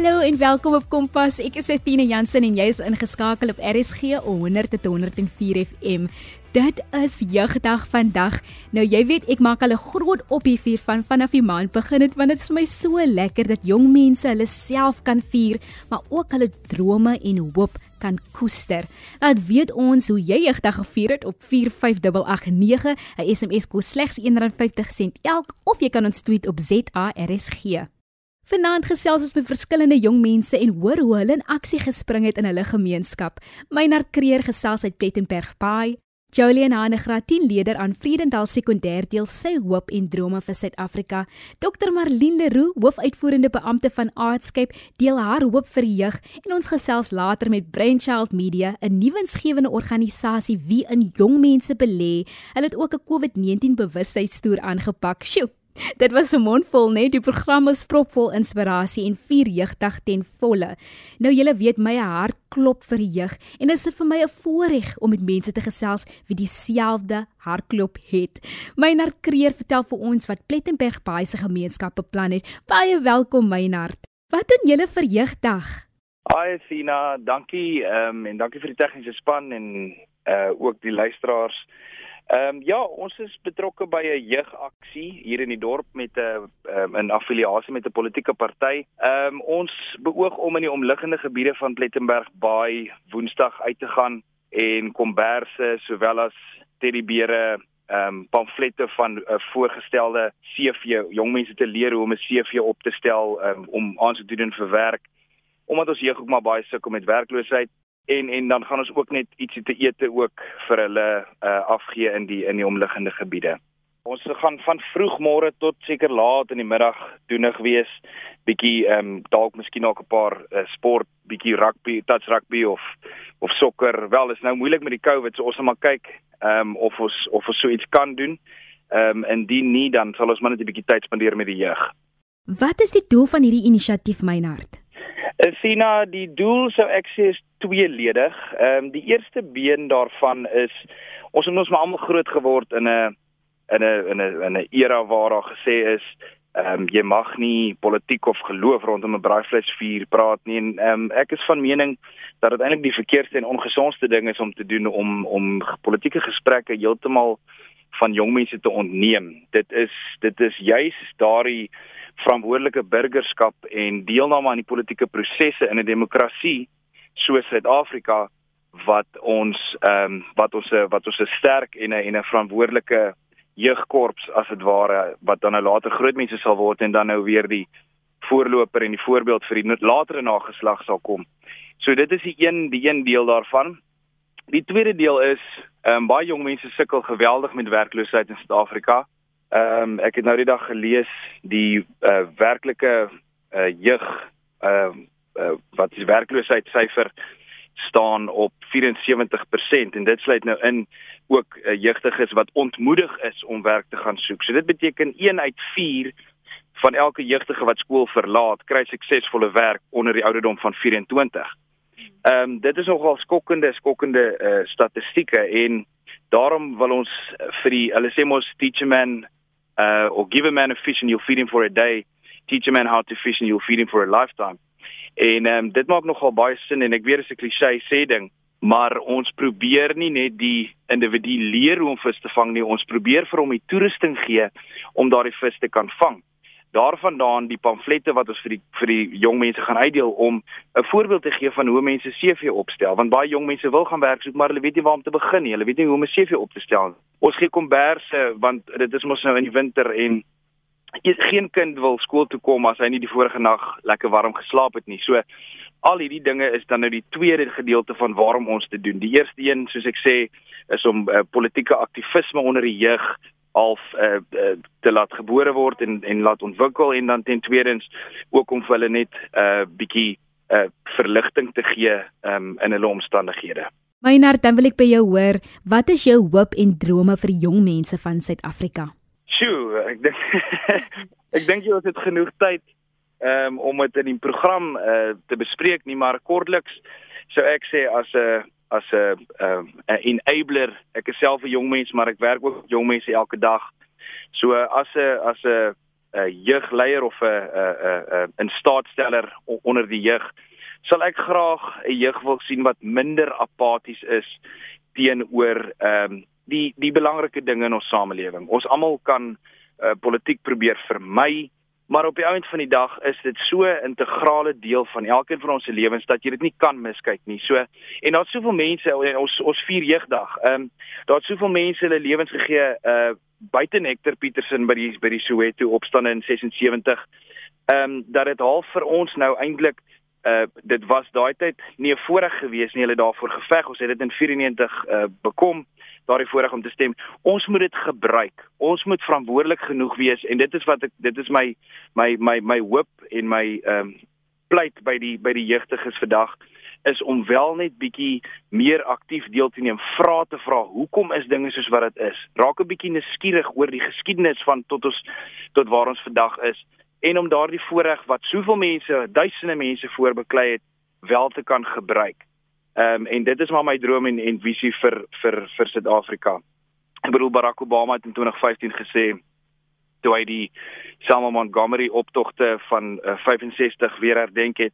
Hallo en welkom op Kompas. Ek is Etienne Jansen en jy is ingeskakel op RSG 100 tot 104 FM. Dit is jeugdag vandag. Nou jy weet ek maak 'n groot ophief van vanaf die maand begin het want dit is vir my so lekker dat jong mense hulle self kan vier, maar ook hulle drome en hoop kan koester. Laat weet ons hoe jy jeugdag gevier het op 45889. 'n SMS kos slegs R1.50 elk of jy kan ons tweet op ZARSG. Vanaand gesels ons met verskillende jong mense en hoor hoe hulle in aksie gespring het in hulle gemeenskap. Meinard Kreer gesels uit Plettenberg Bay. Jolien Hane graad 10 leier aan Vredendal Sekondêr deel sy hoop en drome vir Suid-Afrika. Dr Marlene Leroux, hoofuitvoerende beampte van Artscape, deel haar hoop vir jeug en ons gesels later met Brainchild Media, 'n nuwe insgewende organisasie wie in jong mense belê. Hulle het ook 'n COVID-19 bewustheidstoer aangepak. Sjoe, Dit was 'n mondvol, né? Die program is propvol inspirasie en vier jeugdag ten volle. Nou julle weet my hart klop vir die jeug en dit is vir my 'n voorreg om met mense te gesels wie dieselfde hartklop het. Meinard Kreer vertel vir ons wat Plettenberg Baai se gemeenskap beplan het. Baie welkom Meinard. Wat doen julle vir jeugdag? Hi Sina, dankie ehm um, en dankie vir die tegniese span en uh ook die luisteraars. Ehm um, ja, ons is betrokke by 'n jeugaksie hier in die dorp met 'n um, in affiliasie met 'n politieke party. Ehm um, ons beoog om in die omliggende gebiede van Plettenberg Baai Woensdag uit te gaan en komberse sowel as teddybeere ehm um, pamflette van 'n uh, voorgestelde CV jong mense te leer hoe om 'n CV op te stel um, om aan te doen vir werk omdat ons jeug ook maar baie sukkel met werkloosheid en en dan gaan ons ook net ietsie te ete ook vir hulle uh, afgee in die in die omliggende gebiede. Ons gaan van vroegmôre tot seker laat in die middag doenig wees, bietjie ehm um, dalk miskien ook 'n paar uh, sport, bietjie rugby, touch rugby of of sokker. Wel, is nou moeilik met die COVID, so ons gaan maar kyk ehm um, of ons of ons so iets kan doen. Ehm um, indien nie, dan sal ons maar net 'n bietjie tyd spandeer met die jeug. Wat is die doel van hierdie inisiatief, Meinhard? Sina, die doel sou ek sê is tweeledig. Ehm um, die eerste been daarvan is ons het ons maar almal groot geword in 'n in 'n in 'n in 'n era waar daar gesê is ehm um, jy mag nie politiek of geloof rondom 'n braaivleisvuur praat nie en ehm um, ek is van mening dat dit eintlik die verkeerdste en ongesondste ding is om te doen om om politieke gesprekke heeltemal van jong mense te ontneem. Dit is dit is juis daardie verantwoordelike burgerskap en deelname aan die politieke prosesse in 'n demokrasie soos Suid-Afrika wat ons ehm um, wat ons wat ons 'n sterk en 'n en 'n verantwoordelike jeugkorps as dit ware wat dan nou later groot mense sal word en dan nou weer die voorloper en die voorbeeld vir die latere nageslag sal kom. So dit is die een die een deel daarvan. Die tweede deel is ehm um, baie jong mense sukkel geweldig met werkloosheid in Suid-Afrika. Um, ek het nou die dag gelees die uh, werklike uh, jeug ehm uh, uh, wat die werkloosheidssyfer staan op 74% en dit sluit nou in ook uh, jeugdiges wat ontmoedig is om werk te gaan soek. So dit beteken 1 uit 4 van elke jeugdige wat skool verlaat, kry suksesvolle werk onder die ouderdom van 24. Ehm um, dit is nogal skokkende skokkende uh, statistieke en daarom wil ons vir die hulle sê mos teach a man uh, or give a man a fish and you'll feed him for a day, teach a man how to fish and you'll feed him for a lifetime. En ehm um, dit maak nogal baie sin en ek weet dit is 'n klise sê ding, maar ons probeer nie net die individu leer hoe om vis te vang nie, ons probeer vir hom die toerusting gee om daardie vis te kan vang. Daarvandaan die pamflette wat ons vir die vir die jong mense gaan uitdeel om 'n voorbeeld te gee van hoe mense CV opstel, want baie jong mense wil gaan werk soek, maar hulle weet nie waar om te begin nie. Hulle weet nie hoe om 'n CV op te stel. Ons gee komberse want dit is mos nou in die winter en geen kind wil skool toe kom as hy nie die vorige nag lekker warm geslaap het nie. So al hierdie dinge is dan nou die tweede gedeelte van waarom ons dit doen. Die eerste een, soos ek sê, is om uh, politieke aktivisme onder die jeug half uh, uh, te laat gebore word en en laat ontwikkel en dan ten tweedens ook om vir hulle net 'n uh, bietjie uh, verligting te gee um, in hulle omstandighede. Meinard, dan wil ek by jou hoor, wat is jou hoop en drome vir jong mense van Suid-Afrika? Sjoe, ek dink ek dink jy het genoeg tyd um, om dit in die program uh, te bespreek nie, maar kortliks sou ek sê as 'n as 'n 'n enabler, ek is self 'n jong mens, maar ek werk ook met jong mense elke dag. So as 'n as 'n 'n jeugleier of 'n 'n 'n 'n staatsteller onder die jeug, sal ek graag 'n jeug wil sien wat minder apaties is teenoor ehm um, die die belangrike dinge in ons samelewing. Ons almal kan uh, politiek probeer vermy, maar op die einde van die dag is dit so 'n integrale deel van elkeen van ons se lewens dat jy dit nie kan miskyk nie. So en daar's soveel mense en ons ons vier jeugdag. Ehm um, daar's soveel mense hulle lewens gegee uh buite Nectar Petersen by die by die Soweto opstande in 76. Ehm um, dat dit half vir ons nou eintlik uh dit was daai tyd nie 'n voorreg gewees nie. Hulle daarvoor geveg. Ons het dit in 94 uh bekom daardie voorreg om te stem. Ons moet dit gebruik. Ons moet verantwoordelik genoeg wees en dit is wat ek dit is my my my my hoop en my ehm um, pleit by die by die jeugdiges vandag is om wel net bietjie meer aktief deel te neem, vra te vra, hoekom is dinge soos wat dit is? Raak 'n bietjie nuuskierig oor die geskiedenis van tot ons tot waar ons vandag is en om daardie voorreg wat soveel mense, duisende mense voorbeklei het, wel te kan gebruik. Ehm um, en dit is maar my droom en en visie vir vir vir Suid-Afrika. Ek bedoel Barack Obama het in 2015 gesê toe hy die Selma Montgomery optogte van uh, 65 weer herdenk het,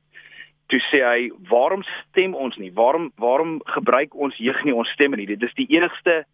toe sê hy, "Waarom stem ons nie? Waarom waarom gebruik ons jeug nie ons stemme nie? Dit is die enigste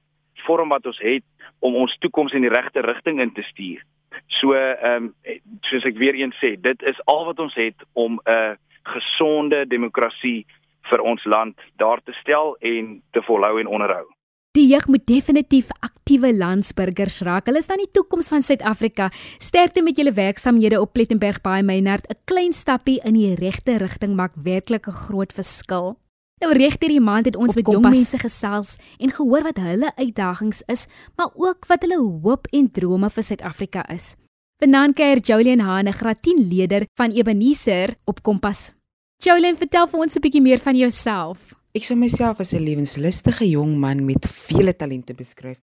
vorm wat ons het om ons toekoms in die regte rigting in te stuur." So ehm um, soos ek weer eens sê, dit is al wat ons het om 'n gesonde demokrasie vir ons land daar te stel en te volhou en onderhou. Die jeug moet definitief aktiewe landsburgers raak. Hulle is dan die toekoms van Suid-Afrika. Sterkte met julle werksamehede op Plettenberg Baai Meinhard. 'n Klein stappie in die regte rigting maak werklik 'n groot verskil. Nou regter die maand het ons op met jong mense gesels en gehoor wat hulle uitdagings is, maar ook wat hulle hoop en drome vir Suid-Afrika is. Vanaand kuier Jolien Hane, graad 10 leier van Ebenezer op Kompas. Jolien, vertel vir ons 'n bietjie meer van jouself. Ek sou myself as 'n lewenslustige jong man met vele talente beskryf.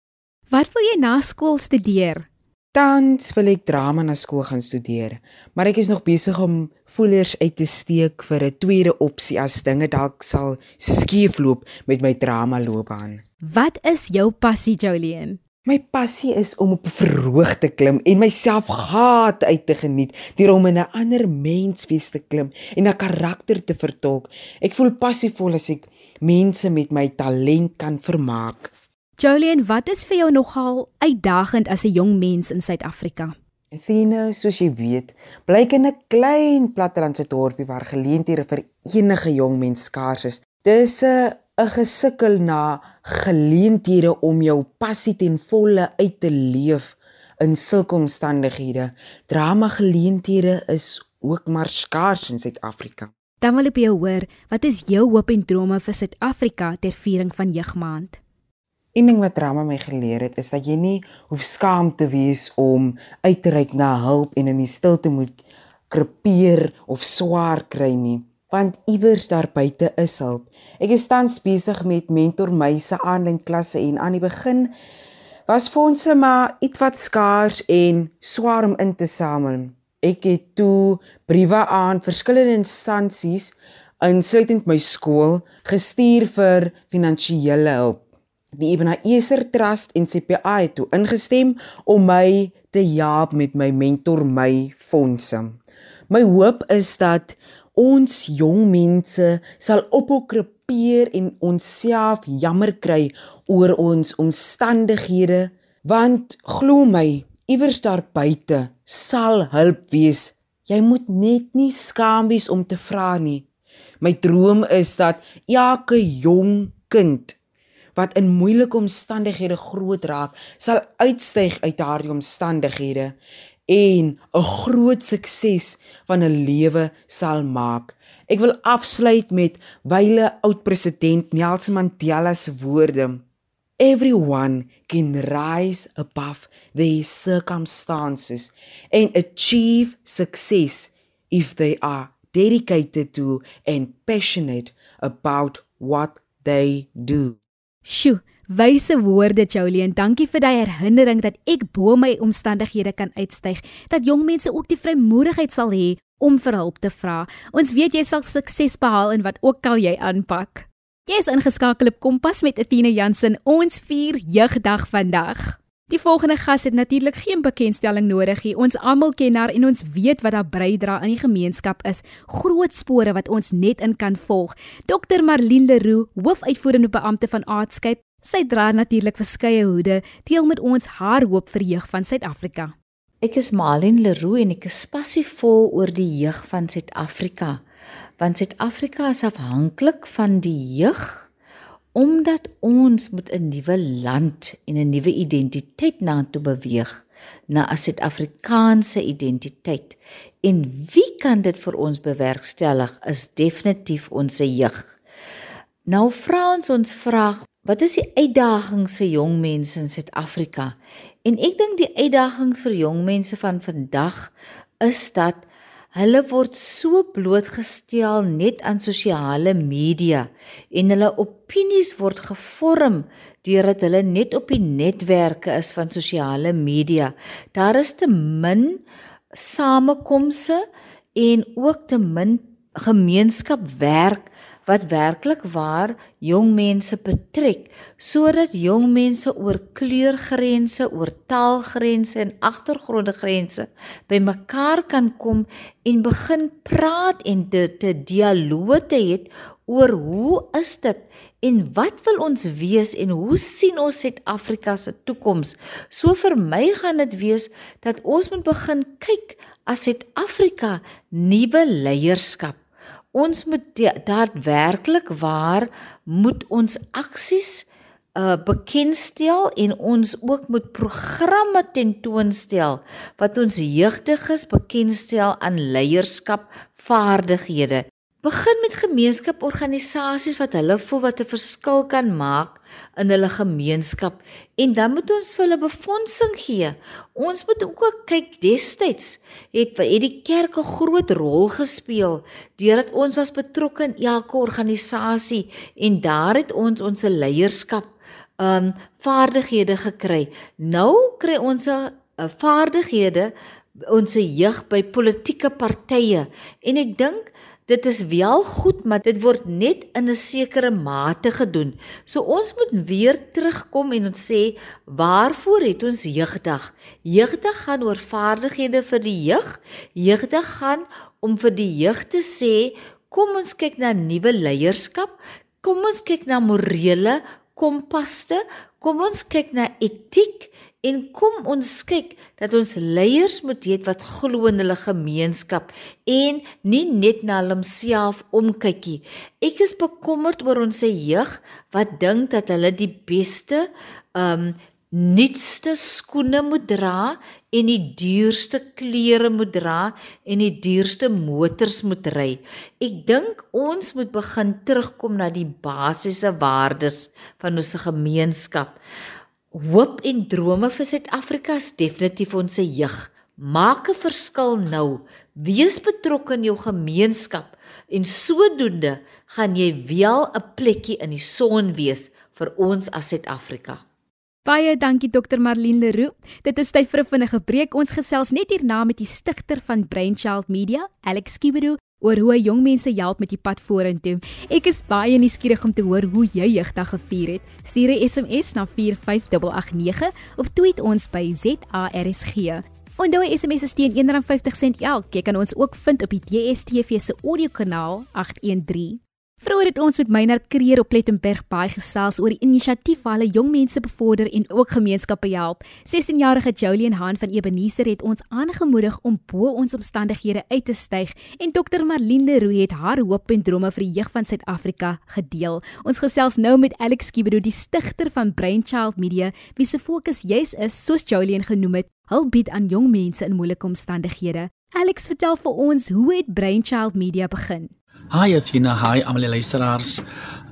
Wat wil jy na skool studeer? Tans wil ek drama na skool gaan studeer, maar ek is nog besig om voelers uit te steek vir 'n tweede opsie as dinge dalk sal skeefloop met my drama loopbaan. Wat is jou passie, Jolien? My passie is om op 'n verhoog te klim en myself gaat uit te geniet, deur om in 'n ander mens wees te klim en 'n karakter te vertolk. Ek voel passievol as ek mense met my talent kan vermaak. Jolien, wat is vir jou nogal uitdagend as 'n jong mens in Suid-Afrika? Athena, soos jy weet, bly in 'n klein plattelandse dorpie waar geleenthede vir enige jong mens skaars is. Dis 'n 'n gesukkel na geleenthede om jou passie ten volle uit te leef in sulke omstandighede. Drama geleenthede is ook maar skaars in Suid-Afrika. Dan wil ek by jou hoor, wat is jou hoop en drome vir Suid-Afrika ter viering van Jeugmaand? Een ding wat drama my geleer het, is dat jy nie hoef skaam te wees om uit te reik na hulp en in die stilte moet krepeer of swaar kry nie, want iewers daar buite is hulp. Ek is tans besig met mentor meise aanlyn klasse en aan die begin was fondse maar ietwat skaars en swaar om in te samel. Ek het toe briewe aan verskillende instansies insluitend my skool gestuur vir finansiële hulp. Die Ebenezer Trust en CPA het toe ingestem om my te help met my mentor my fondse. My hoop is dat ons jong mense sal ophou krepeer en onsself jammer kry oor ons omstandighede want glo my iewers daar buite sal hulp wees. Jy moet net nie skaam wees om te vra nie. My droom is dat elke jong kind wat in moeilike omstandighede groot raak, sal uitstyg uit daardie omstandighede en 'n groot sukses van 'n lewe sal maak. Ek wil afsluit met wyle oud president Nelson Mandela se woorde. Everyone can rise above their circumstances and achieve success if they are dedicated to and passionate about what they do. Sjoe, wyse woorde Jolien. Dankie vir daai herinnering dat ek bo my omstandighede kan uitstyg, dat jong mense ook die vrymoedigheid sal hê om vir hulp te vra. Ons weet jy sal sukses behaal in wat ook al jy aanpak. Jy is ingeskakel op Kompas met Athena Jansen. Ons vier jeugdag vandag. Die volgende gas het natuurlik geen bekendstelling nodig nie. Ons almal ken haar en ons weet wat haar bydra aan die gemeenskap is. Groot spore wat ons net in kan volg. Dr Marlene Leroux, hoofuitvoerende beampte van Aardskype, sy dra natuurlik verskeie hoede, deel met ons haar hoop vir jeug van Suid-Afrika. Ek is Marlene Leroux en ek is passievol oor die jeug van Suid-Afrika. Want Suid-Afrika is afhanklik van die jeug omdat ons moet 'n nuwe land en 'n nuwe identiteit na toe beweeg na 'n Suid-Afrikaanse identiteit. En wie kan dit vir ons bewerkstellig is definitief ons jeug. Nou vra ons ons vraag, wat is die uitdagings vir jong mense in Suid-Afrika? En ek dink die uitdagings vir jong mense van vandag is dat Hulle word so blootgestel net aan sosiale media en hulle opinies word gevorm deurdat hulle net op die netwerke is van sosiale media. Daar is te min samekomse en ook te min gemeenskapwerk wat werklik waar jong mense betrek sodat jong mense oor kleurgrense, oor taalgrense en agtergrondgrense bymekaar kan kom en begin praat en te, te dialoog te het oor hoe is dit en wat wil ons wees en hoe sien ons Suid-Afrika se toekoms? So vir my gaan dit wees dat ons moet begin kyk as Suid-Afrika nuwe leierskap ons moet daadwerklik waar moet ons aksies uh bekendstel en ons ook moet programme tentoonstel wat ons jeugdiges bekendstel aan leierskap vaardighede. Begin met gemeenskaporganisasies wat hulle voel wat 'n verskil kan maak in hulle gemeenskap en dan moet ons vir hulle befondsing gee. Ons moet ook kyk destyds het het die kerk 'n groot rol gespeel deurdat ons was betrokke in elke organisasie en daar het ons ons leierskap um vaardighede gekry. Nou kry ons 'n vaardighede ons jeug by politieke partye en ek dink Dit is wel goed, maar dit word net in 'n sekere mate gedoen. So ons moet weer terugkom en ons sê, waarvoor het ons jeugdag? Jeugdag gaan oor vaardighede vir die jeug. Jeugdag gaan om vir die jeug te sê, kom ons kyk na nuwe leierskap. Kom ons kyk na morele kompaste. Kom ons kyk na etiek en kom ons kyk dat ons leiers moet weet wat glo in hulle gemeenskap en nie net na homself omkykie. Ek is bekommerd oor ons jeug wat dink dat hulle die beste um nuutste skoene moet dra en die duurste klere moet dra en die duurste motors moet ry. Ek dink ons moet begin terugkom na die basiese waardes van ons gemeenskap. Hoop en drome vir Suid-Afrika is definitief ons jeug. Maak 'n verskil nou. Wees betrokke in jou gemeenskap en sodoende gaan jy wel 'n plekkie in die son wees vir ons as Suid-Afrika. Baie dankie Dr Marlene Leroux. Dit is tyd vir 'n vinnige breek. Ons gesels net hierna met die stigter van Brainchild Media, Alex Kiberu, oor hoe jong mense help met die pad vorentoe. Ek is baie nuuskierig om te hoor hoe jy jeugdag gevier het. Stuur 'n SMS na 45889 of tweet ons by ZARSG. Onthou SMS is teen R1.50 elk. Jy kan ons ook vind op die DSTV se audiokanaal 813. Vroeger het ons met Meiner Kreer op Plettenberg baie gesels oor die inisiatief waar hulle jong mense bevorder en ook gemeenskappe help. 16-jarige Jolien Haan van Ebenezer het ons aangemoedig om bo ons omstandighede uit te styg en Dr Marlene Leroux het haar hoop en drome vir die jeug van Suid-Afrika gedeel. Ons gesels nou met Alex Kibedo, die stigter van Brainchild Media, wie se fokus juis is, soos Jolien genoem het, hulp bied aan jong mense in moeilike omstandighede. Alex, vertel vir ons, hoe het Brainchild Media begin? Hi Athena, hi almal die luisteraars.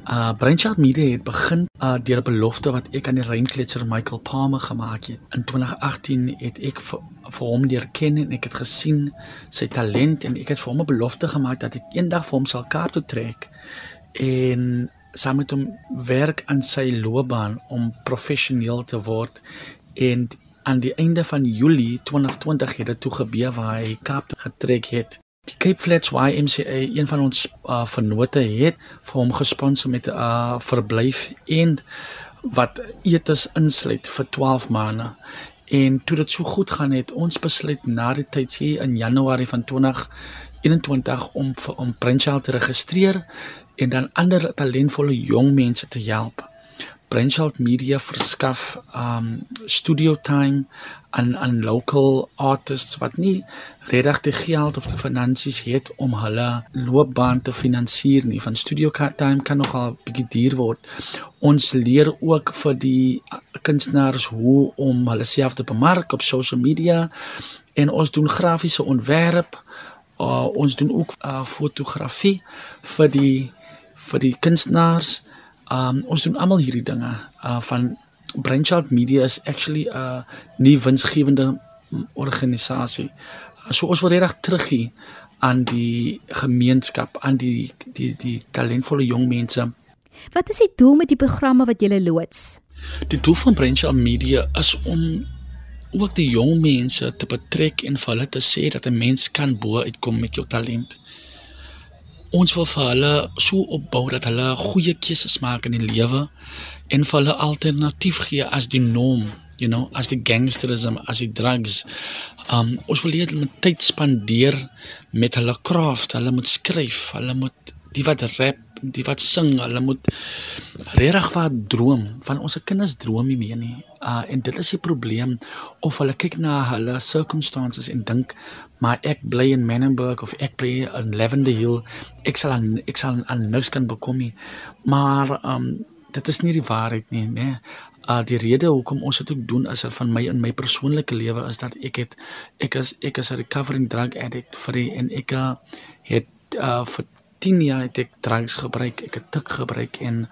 Uh Brainchild Media het begin uh deur 'n belofte wat ek aan die reinkletser Michael Palmer gemaak het. In 2018 het ek vir, vir hom leer ken en ek het gesien sy talent en ek het vir hom 'n belofte gemaak dat ek eendag vir hom sal Kaap toe trek en saam met hom werk aan sy loopbaan om professioneel te word en aan die einde van Julie 2020 het dit toe gebeur waar hy Kaap toe getrek het. Die Cape Flats YMCA, een van ons uh, vennote het vir hom gesponsor met 'n uh, verblyf en wat etes insluit vir 12 maande. En toe dit so goed gaan het, ons besluit na die tyd sê in Januarie van 2021 om om Princeal te registreer en dan ander talentvolle jong mense te help. Branchalt Media verskaf um studio time aan aan local artists wat nie regtig die geld of die finansies het om hulle loopbaan te finansier nie. Van studio time kan nogal bietjie duur word. Ons leer ook vir die kunstenaars hoe om hulle self te bemark op social media en ons doen grafiese ontwerp. Uh, ons doen ook uh, fotografie vir die vir die kunstenaars Um ons doen almal hierdie dinge. Uh van Brainchild Media is actually 'n uh, nie winsgewende organisasie. So ons wil regtig teruggee aan die gemeenskap, aan die die die talentvolle jong mense. Wat is die doel met die programme wat julle loods? Die doel van Brainchild Media is om ook die jong mense te betrek en vir hulle te sê dat 'n mens kan bo uitkom met jou talent ons wil vir hulle so opbou dat hulle goeie keuses maak in die lewe en vir hulle alternatief gee as die norm, you know, as die gangsterisme, as die drugs. Um ons wil hulle met tyd spandeer met hulle craft, hulle moet skryf, hulle moet die wat rap, die wat sing, hulle moet regtig wat droom van ons kinders droom nie meer nie. Uh en dit is die probleem of hulle kyk na hulle circumstances en dink maar ek bly in Menenberg of ek bly in Lavender Hill, ek sal aan ek sal aan niks kan bekom nie. Maar um dit is nie die waarheid nie, né? Uh die rede hoekom ons dit ook doen is van my in my persoonlike lewe is dat ek het ek is ek is 'n recovering drug addict vir die, en ek uh, het uh vir 10 jaar het ek drugs gebruik, ek het tik gebruik en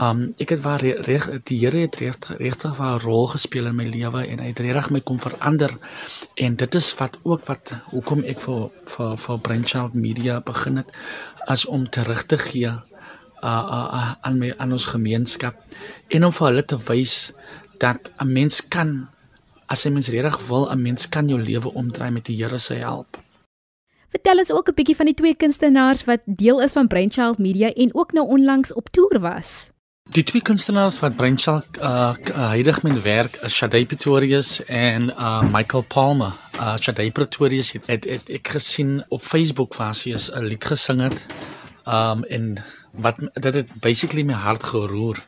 um ek het waar reg die Here het reg regtig 'n rol gespeel in my lewe en hy het reg my kom verander en dit is wat ook wat hoekom ek vir vir vir Brainchild Media begin het as om terug te gee uh, uh, uh aan my aan ons gemeenskap en om vir hulle te wys dat 'n mens kan as 'n mens regtig wil 'n mens kan jou lewe omdraai met die Here se hulp. Vertel ons ook 'n bietjie van die twee kunstenaars wat deel is van Brainchild Media en ook nou onlangs op toer was. Die twee kunstenaars wat Brainchild uh huidig met werk is Shadai Pretorius en uh Michael Palmer. Uh Shadai Pretorius het, het, het ek gesien op Facebook waar sy 'n lied gesing het. Um en wat dit het basically my hart geroer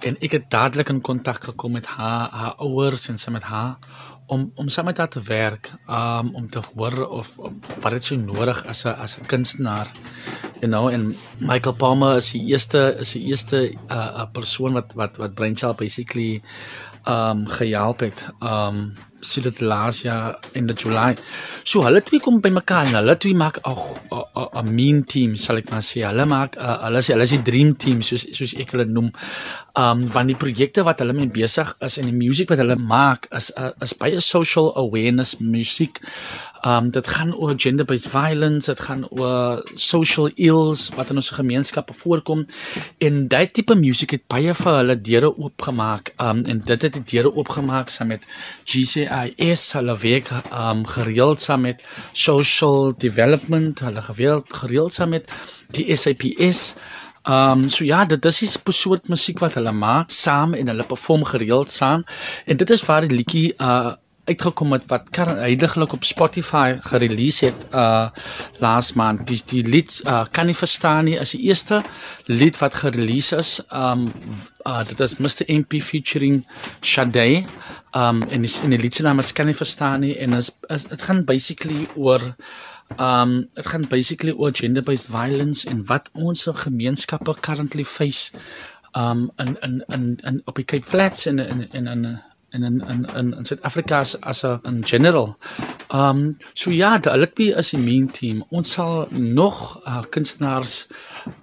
en ek het dadelik in kontak gekom met haar haar ouers en sy met haar om om saam met haar te werk, um om te hoor of, of wat dit so nodig as 'n as 'n kunstenaar. You know, en Michael Palmer is die eerste is die eerste 'n uh, persoon wat wat wat Brainchild basically um gehelp het. Um sedert laas jaar in die July. So hulle twee kom by mekaar en hulle twee maak 'n 'n mean team, sal ek maar sê. Hulle maak uh, hulle sê hulle is die dream team soos soos ek hulle noem. Um van die projekte wat hulle mee besig is en die musiek wat hulle maak is uh, is baie social awareness musiek. Um dit gaan oor gender based violence, dit gaan oor social ills wat in ons gemeenskappe voorkom en daai tipe musiek het baie vir hulle deure oopgemaak. Um en dit het die deure oopgemaak saam met GCIS, hulle werk um gereeld saam met social development, hulle gereeld gereeld saam met die SAPS. Um so ja, dit is 'n soort musiek wat hulle maak saam en hulle perform gereeld saam. En dit is waar die liedjie uh uitgekom het wat heiliglik op Spotify gerelease het uh laas maand. Die die lied uh kan nie verstaan nie is die eerste lied wat gerelease is. Um uh dit is Mr MP featuring Sade. Um en is in die lied se naam is kan nie verstaan nie en is dit gaan basically oor um dit gaan basically oor gender based violence en wat ons gemeenskappe currently face um in in in in op die Cape Flats en in in in en in in in in Suid-Afrika as as 'n in general. Um so ja, die Olympi is die main team. Ons sal nog uh, kunstenaars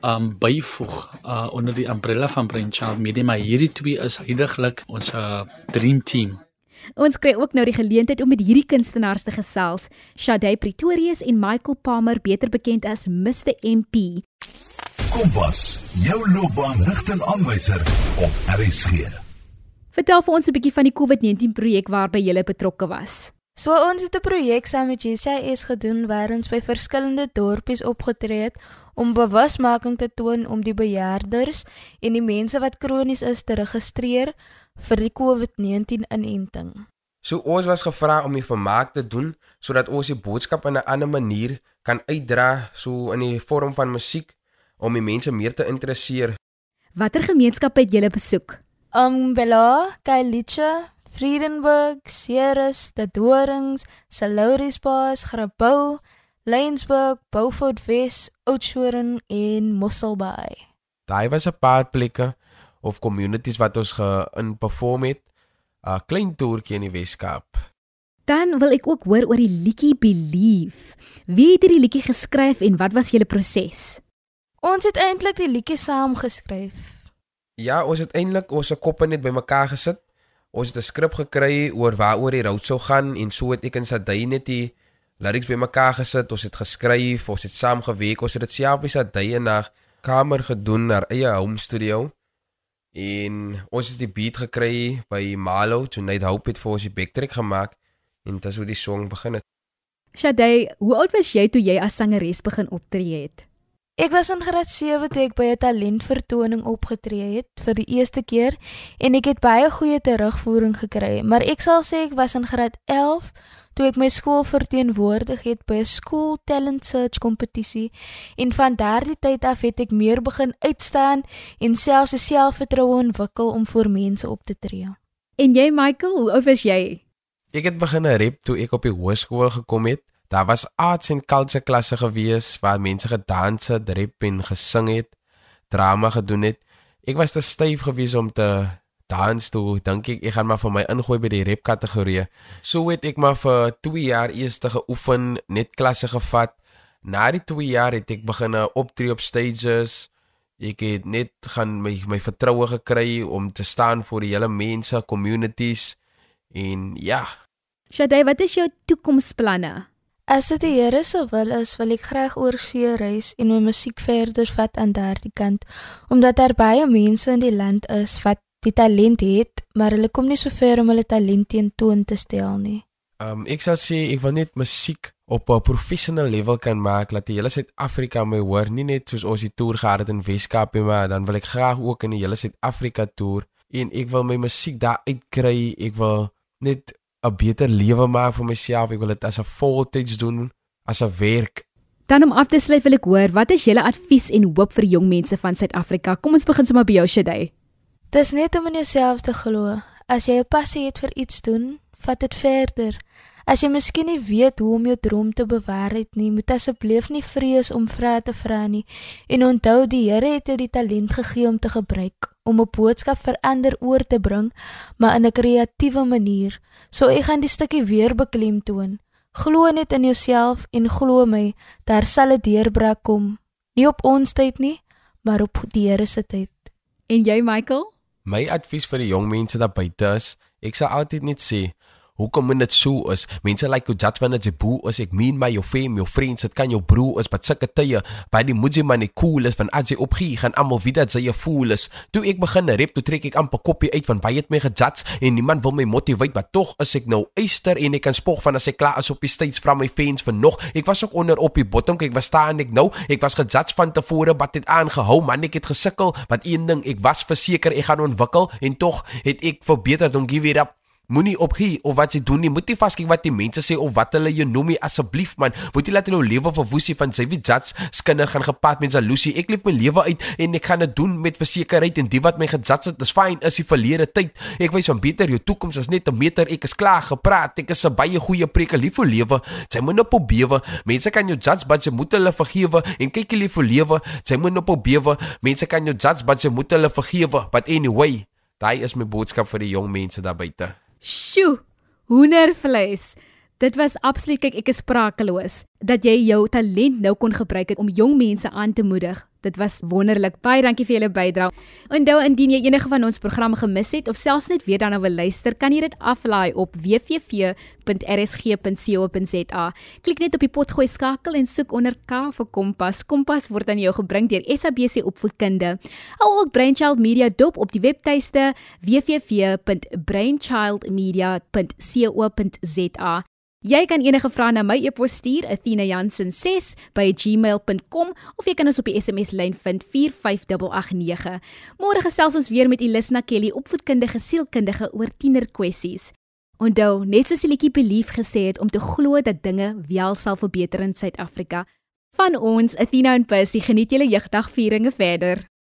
um byvoeg uh, onder die umbrella van Brainchild Media, maar hierdie twee is heidaglik ons uh, dream team. Ons kry ook nou die geleentheid om met hierdie kunstenaars te gesels, Shade Pretorius en Michael Palmer, beter bekend as Mr MP. Kompas, jou loopbaanrigtingaanwyser op RSG. Vertel vir ons 'n bietjie van die COVID-19 projek waarby jy betrokke was. So ons het 'n projek saam met GCIS gedoen waar ons by verskillende dorpies opgetree het om bewusmaking te toon om die bejaarders en die mense wat kronies is te registreer vir die COVID-19 inenting. So ons was gevra om die vermaak te doen sodat ons die boodskap in 'n ander manier kan uitdra, so in die vorm van musiek om die mense meer te interesseer. Watter gemeenskappe het julle besoek? Umbela, Kailicha, Friedenburg, Ceres, De Dorings, Salorisbaas, Grabouw, Lensburg, Beaufort Wes, Oudtshoorn en Mosselbaai. Daai was 'n paar plekke of communities wat ons gein perform het. 'n Klein toertjie in die Weskaap. Dan wil ek ook hoor oor die liedjie Believe. Wie het hierdie liedjie geskryf en wat was julle proses? Ons het eintlik die liedjie saam geskryf. Ja, ons het eintlik ons se koppe net bymekaar gesit. Ons het 'n skrip gekry oor waaroor die route sou gaan en so het ek en Sadie net die lyrics bymekaar gesit. Ons het geskryf, ons het saam gewerk. Ons het dit self by Sadie in haar kamer gedoen, haar eie home studio. En ons het die beat gekry by Malo, net Hope het vir ons die backtrack gemaak en dit hoe die song begin het. Shadey, hoe oud was jy toe jy as sangeres begin optree het? Ek was in graad 7 toe ek by 'n talentvertoning opgetree het vir die eerste keer en ek het baie goeie terugvoering gekry, maar ek sal sê ek was in graad 11 toe ek my skool verteenwoordig het by 'n school talent search kompetisie en van daardie tyd af het ek meer begin uitstaan en selfs 'n selfvertroue ontwikkel om voor mense op te tree. En jy Michael, hoe oud was jy? Ek het begin rap toe ek op die hoërskool gekom het. Daar was arts en culture klasse gewees waar mense gedans het, rap en gesing het, drama gedoen het. Ek was te styf gewees om te dans toe. Dink ek ek gaan maar vir my ingooi by die rap kategorie. So het ek maar vir 2 jaar eers te geoefen, net klasse gevat. Na die 2 jaar het ek begin optree op stages. Ek het net gaan my my vertroue gekry om te staan vir die hele mense, communities en ja. Shadey, wat is jou toekomsplanne? As dit die Here se wil is, wil ek graag oor see reis en my musiek verder vat aan daardie kant, omdat daar baie mense in die land is wat die talent het, maar hulle kom nie so ver om hulle talent teen toon te stel nie. Um ek sal sê ek wil net musiek op 'n professionele level kan maak dat die hele Suid-Afrika my hoor, nie net soos ons die toer gehad het in Weskaap nie, maar dan wil ek graag ook in die hele Suid-Afrika toer en ek wil my musiek daar uitkry. Ek wil net 'n beter lewe maak vir myself. Ek wil dit as 'n voltyds doen, as 'n werk. Dan om af te sluit wil ek hoor, wat is julle advies en hoop vir jong mense van Suid-Afrika? Kom ons begin sommer by jou Shadey. Dis net om in jouself te glo. As jy 'n passie het vir iets doen, vat dit verder. As jy miskien nie weet hoe om jou droom te bewaarheid nie, moet asseblief nie vrees om vrae te vra nie. En onthou die Here het jou die talent gegee om te gebruik om 'n boodskap vir ander oor te bring, maar in 'n kreatiewe manier. So ek gaan die stukkie weer beklemtoon. Glo net in jouself en glo my, daar sal 'n deurbraak kom. Nie op ons tyd nie, maar op die Here se tyd. En jy Michael? My advies vir die jong mense daar buite is, ek sal altyd net sê, hoekom moet dit so is? Mense like jou judge wanneer jy boe is, ek meen my jou fame, jou friends, dit kan jou broer is, wat sulke tye, by die moet jy maar net cool is van as jy opgie, gaan almal weet dat jy 'n fool is. Toe ek begin rap, toe trek ek amper koppie uit van baie het my gejudge en niemand wil my motiveer, maar tog is ek nou eister en ek kan spog van as ek klaar is op die stage van my fans vir nog. Ek was ook onder op die bottom, kyk waar staan ek nou? Ek was gejudge van tevore, wat het aangehou, man, ek het gesukkel, wat een ding, ek was verseker ek gaan ontwikkel en tog het ek verbeter, don't give it up. Moenie opgee of wat jy doen nie. Moet nie vaskyk wat die mense sê of wat hulle jou noem nie asseblief man. Moet jy laat jou lewe verwoesie van sy wie jats skinder gaan gepaard met jaloesie. Ek leef my lewe uit en ek gaan dit doen met versekerheid en die wat my gejats het, is fyn, is die verlede tyd. Ek wys van beter jou toekoms is net 'n meter. Ek is klaar gepraat. Ek is 'n baie goeie preker lief vir lewe. Jy moet op bewe. Mense kan jou jats, maar jy moet hulle vergewe en kyk jy lief vir lewe. Jy moet op bewe. Mense kan jou jats, maar jy moet hulle vergewe. But anyway, daai is my boodskap vir die jong mense daar buite. Sjoe, hoendervleis. Dit was absoluut kyk ek is sprakeloos dat jy jou talent nou kon gebruik het om jong mense aan te moedig. Dit was wonderlik. Baie dankie vir julle bydrae. Onthou indien jy enige van ons programme gemis het of selfs net weer daarna wil luister, kan jy dit aflaai op www.rsg.co.za. Klik net op die potgooi skakel en soek onder K vir Kompas. Kompas word aan jou gebring deur SABC Opvoedkunde. Hou ook Brainchild Media dop op die webtuiste www.brainchildmedia.co.za. Jy kan enige vrae na my e-pos stuur, athena.jansen6@gmail.com of jy kan ons op die SMS lyn vind 45889. Môre gesels ons weer met Elisna Kelly, opvoedkundige sielkundige oor tienerkwessies. Onthou, net soos die liedjie Belief gesê het om te glo dat dinge wel sal verbeter in Suid-Afrika. Van ons, Athena en Percy, geniet julle jeugdagvieringe verder.